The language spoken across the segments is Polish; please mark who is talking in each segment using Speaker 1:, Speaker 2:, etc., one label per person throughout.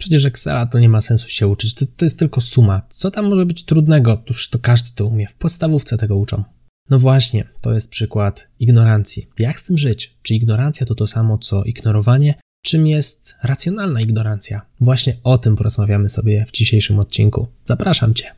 Speaker 1: Przecież Excela to nie ma sensu się uczyć, to, to jest tylko suma. Co tam może być trudnego? Już to każdy to umie, w podstawówce tego uczą. No właśnie, to jest przykład ignorancji. Jak z tym żyć? Czy ignorancja to to samo co ignorowanie? Czym jest racjonalna ignorancja? Właśnie o tym porozmawiamy sobie w dzisiejszym odcinku. Zapraszam Cię.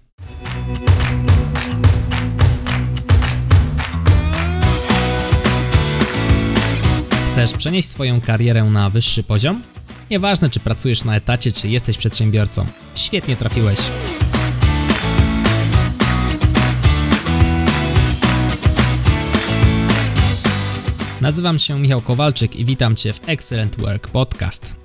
Speaker 2: Chcesz przenieść swoją karierę na wyższy poziom? Nieważne, czy pracujesz na etacie, czy jesteś przedsiębiorcą. Świetnie trafiłeś. Nazywam się Michał Kowalczyk i witam Cię w Excellent Work Podcast.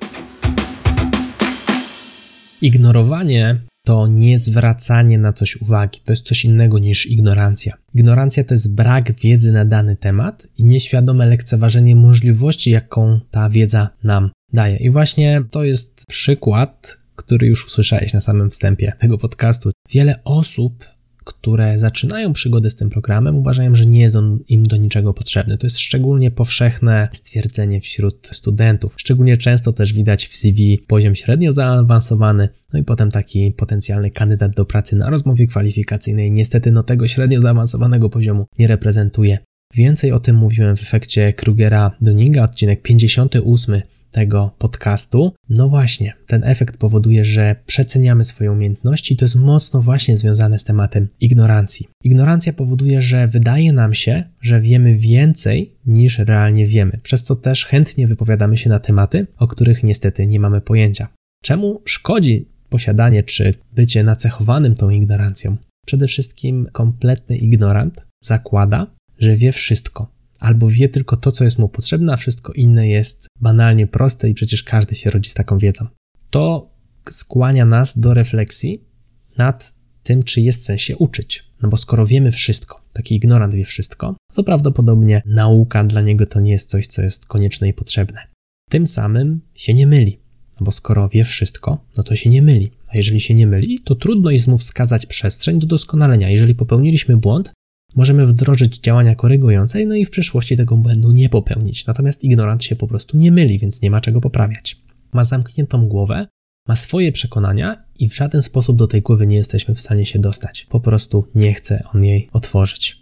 Speaker 1: Ignorowanie to nie zwracanie na coś uwagi, to jest coś innego niż ignorancja. Ignorancja to jest brak wiedzy na dany temat i nieświadome lekceważenie możliwości, jaką ta wiedza nam daje. I właśnie to jest przykład, który już usłyszałeś na samym wstępie tego podcastu. Wiele osób które zaczynają przygodę z tym programem, uważają, że nie jest on im do niczego potrzebny. To jest szczególnie powszechne stwierdzenie wśród studentów. Szczególnie często też widać w CV poziom średnio zaawansowany, no i potem taki potencjalny kandydat do pracy na rozmowie kwalifikacyjnej. Niestety, no tego średnio zaawansowanego poziomu nie reprezentuje. Więcej o tym mówiłem w efekcie Krugera-Dunninga, odcinek 58 tego podcastu. No właśnie, ten efekt powoduje, że przeceniamy swoje umiejętności i to jest mocno właśnie związane z tematem ignorancji. Ignorancja powoduje, że wydaje nam się, że wiemy więcej niż realnie wiemy, przez co też chętnie wypowiadamy się na tematy, o których niestety nie mamy pojęcia. Czemu szkodzi posiadanie czy bycie nacechowanym tą ignorancją? Przede wszystkim kompletny ignorant zakłada, że wie wszystko, albo wie tylko to, co jest mu potrzebne, a wszystko inne jest banalnie proste i przecież każdy się rodzi z taką wiedzą. To skłania nas do refleksji nad tym, czy jest sens się uczyć. No bo skoro wiemy wszystko, taki ignorant wie wszystko, to prawdopodobnie nauka dla niego to nie jest coś, co jest konieczne i potrzebne. Tym samym się nie myli, no bo skoro wie wszystko, no to się nie myli. A jeżeli się nie myli, to trudno jest mu wskazać przestrzeń do doskonalenia. Jeżeli popełniliśmy błąd, możemy wdrożyć działania korygujące, no i w przyszłości tego błędu nie popełnić. Natomiast ignorant się po prostu nie myli, więc nie ma czego poprawiać. Ma zamkniętą głowę, ma swoje przekonania i w żaden sposób do tej głowy nie jesteśmy w stanie się dostać. Po prostu nie chce on jej otworzyć.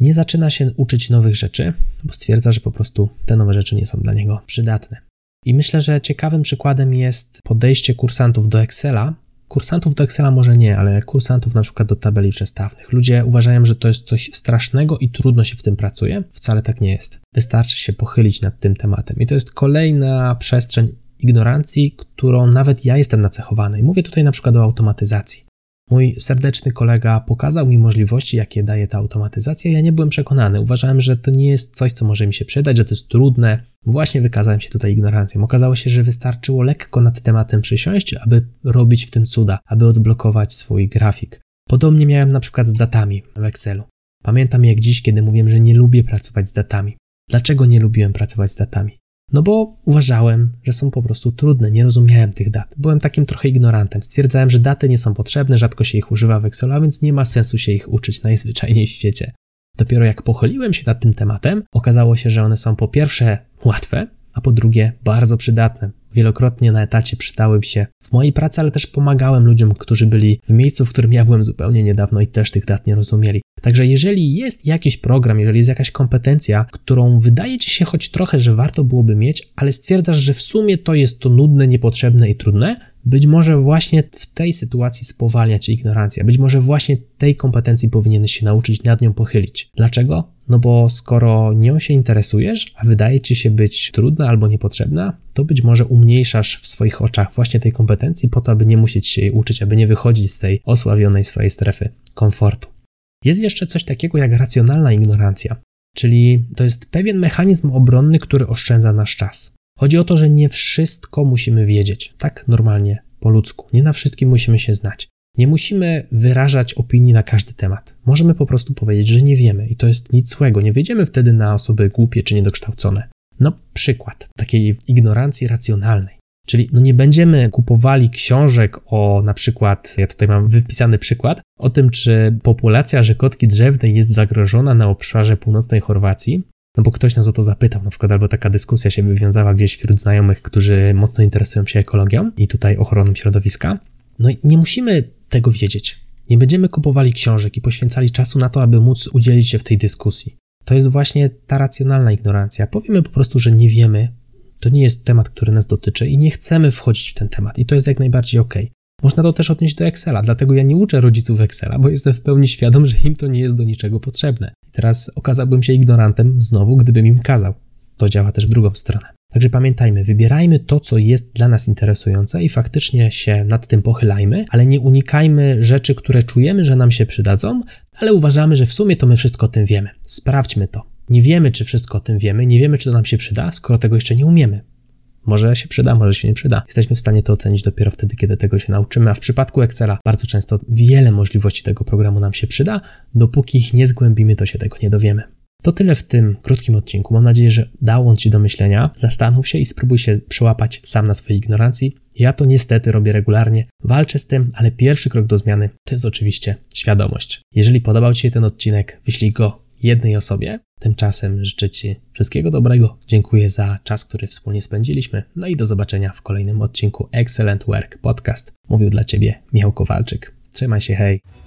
Speaker 1: Nie zaczyna się uczyć nowych rzeczy, bo stwierdza, że po prostu te nowe rzeczy nie są dla niego przydatne. I myślę, że ciekawym przykładem jest podejście kursantów do Excela, Kursantów do Excela może nie, ale kursantów na przykład do tabeli przestawnych. Ludzie uważają, że to jest coś strasznego i trudno się w tym pracuje. Wcale tak nie jest. Wystarczy się pochylić nad tym tematem. I to jest kolejna przestrzeń ignorancji, którą nawet ja jestem nacechowany. I mówię tutaj na przykład o automatyzacji. Mój serdeczny kolega pokazał mi możliwości, jakie daje ta automatyzacja. Ja nie byłem przekonany. Uważałem, że to nie jest coś, co może mi się przydać, że to jest trudne. Właśnie wykazałem się tutaj ignorancją. Okazało się, że wystarczyło lekko nad tematem przysiąść, aby robić w tym cuda, aby odblokować swój grafik. Podobnie miałem na przykład z datami w Excelu. Pamiętam jak dziś, kiedy mówiłem, że nie lubię pracować z datami. Dlaczego nie lubiłem pracować z datami? No bo uważałem, że są po prostu trudne, nie rozumiałem tych dat. Byłem takim trochę ignorantem. Stwierdzałem, że daty nie są potrzebne, rzadko się ich używa w Excelu, a więc nie ma sensu się ich uczyć najzwyczajniej w świecie. Dopiero jak pochyliłem się nad tym tematem, okazało się, że one są po pierwsze łatwe, a po drugie bardzo przydatne. Wielokrotnie na etacie przydały się w mojej pracy, ale też pomagałem ludziom, którzy byli w miejscu, w którym ja byłem zupełnie niedawno i też tych dat nie rozumieli. Także jeżeli jest jakiś program, jeżeli jest jakaś kompetencja, którą wydaje ci się choć trochę, że warto byłoby mieć, ale stwierdzasz, że w sumie to jest to nudne, niepotrzebne i trudne, być może właśnie w tej sytuacji spowalnia cię ignorancja. Być może właśnie tej kompetencji powinieneś się nauczyć, nad nią pochylić. Dlaczego? No bo skoro nią się interesujesz, a wydaje ci się być trudna albo niepotrzebna, to być może umniejszasz w swoich oczach właśnie tej kompetencji po to, aby nie musieć się jej uczyć, aby nie wychodzić z tej osławionej swojej strefy komfortu. Jest jeszcze coś takiego jak racjonalna ignorancja, czyli to jest pewien mechanizm obronny, który oszczędza nasz czas. Chodzi o to, że nie wszystko musimy wiedzieć, tak normalnie, po ludzku. Nie na wszystkim musimy się znać. Nie musimy wyrażać opinii na każdy temat. Możemy po prostu powiedzieć, że nie wiemy i to jest nic złego. Nie wyjdziemy wtedy na osoby głupie czy niedokształcone. No, przykład takiej ignorancji racjonalnej. Czyli no nie będziemy kupowali książek o na przykład, ja tutaj mam wypisany przykład, o tym, czy populacja rzekotki drzewnej jest zagrożona na obszarze północnej Chorwacji, No bo ktoś nas o to zapytał, na przykład, albo taka dyskusja się wywiązała gdzieś wśród znajomych, którzy mocno interesują się ekologią i tutaj ochroną środowiska. No i nie musimy tego wiedzieć. Nie będziemy kupowali książek i poświęcali czasu na to, aby móc udzielić się w tej dyskusji. To jest właśnie ta racjonalna ignorancja. Powiemy po prostu, że nie wiemy, to nie jest temat, który nas dotyczy i nie chcemy wchodzić w ten temat, i to jest jak najbardziej ok. Można to też odnieść do Excela, dlatego ja nie uczę rodziców Excela, bo jestem w pełni świadom, że im to nie jest do niczego potrzebne. Teraz okazałbym się ignorantem znowu, gdybym im kazał. To działa też w drugą stronę. Także pamiętajmy, wybierajmy to, co jest dla nas interesujące i faktycznie się nad tym pochylajmy, ale nie unikajmy rzeczy, które czujemy, że nam się przydadzą, ale uważamy, że w sumie to my wszystko o tym wiemy. Sprawdźmy to. Nie wiemy, czy wszystko o tym wiemy, nie wiemy, czy to nam się przyda, skoro tego jeszcze nie umiemy. Może się przyda, może się nie przyda. Jesteśmy w stanie to ocenić dopiero wtedy, kiedy tego się nauczymy, a w przypadku Excela bardzo często wiele możliwości tego programu nam się przyda, dopóki ich nie zgłębimy, to się tego nie dowiemy. To tyle w tym krótkim odcinku. Mam nadzieję, że dało on Ci do myślenia. Zastanów się i spróbuj się przełapać sam na swojej ignorancji. Ja to niestety robię regularnie, walczę z tym, ale pierwszy krok do zmiany to jest oczywiście świadomość. Jeżeli podobał Ci się ten odcinek, wyślij go jednej osobie. Tymczasem życzę Ci wszystkiego dobrego. Dziękuję za czas, który wspólnie spędziliśmy. No i do zobaczenia w kolejnym odcinku Excellent Work Podcast. Mówił dla Ciebie Michał Kowalczyk. Trzymaj się, hej!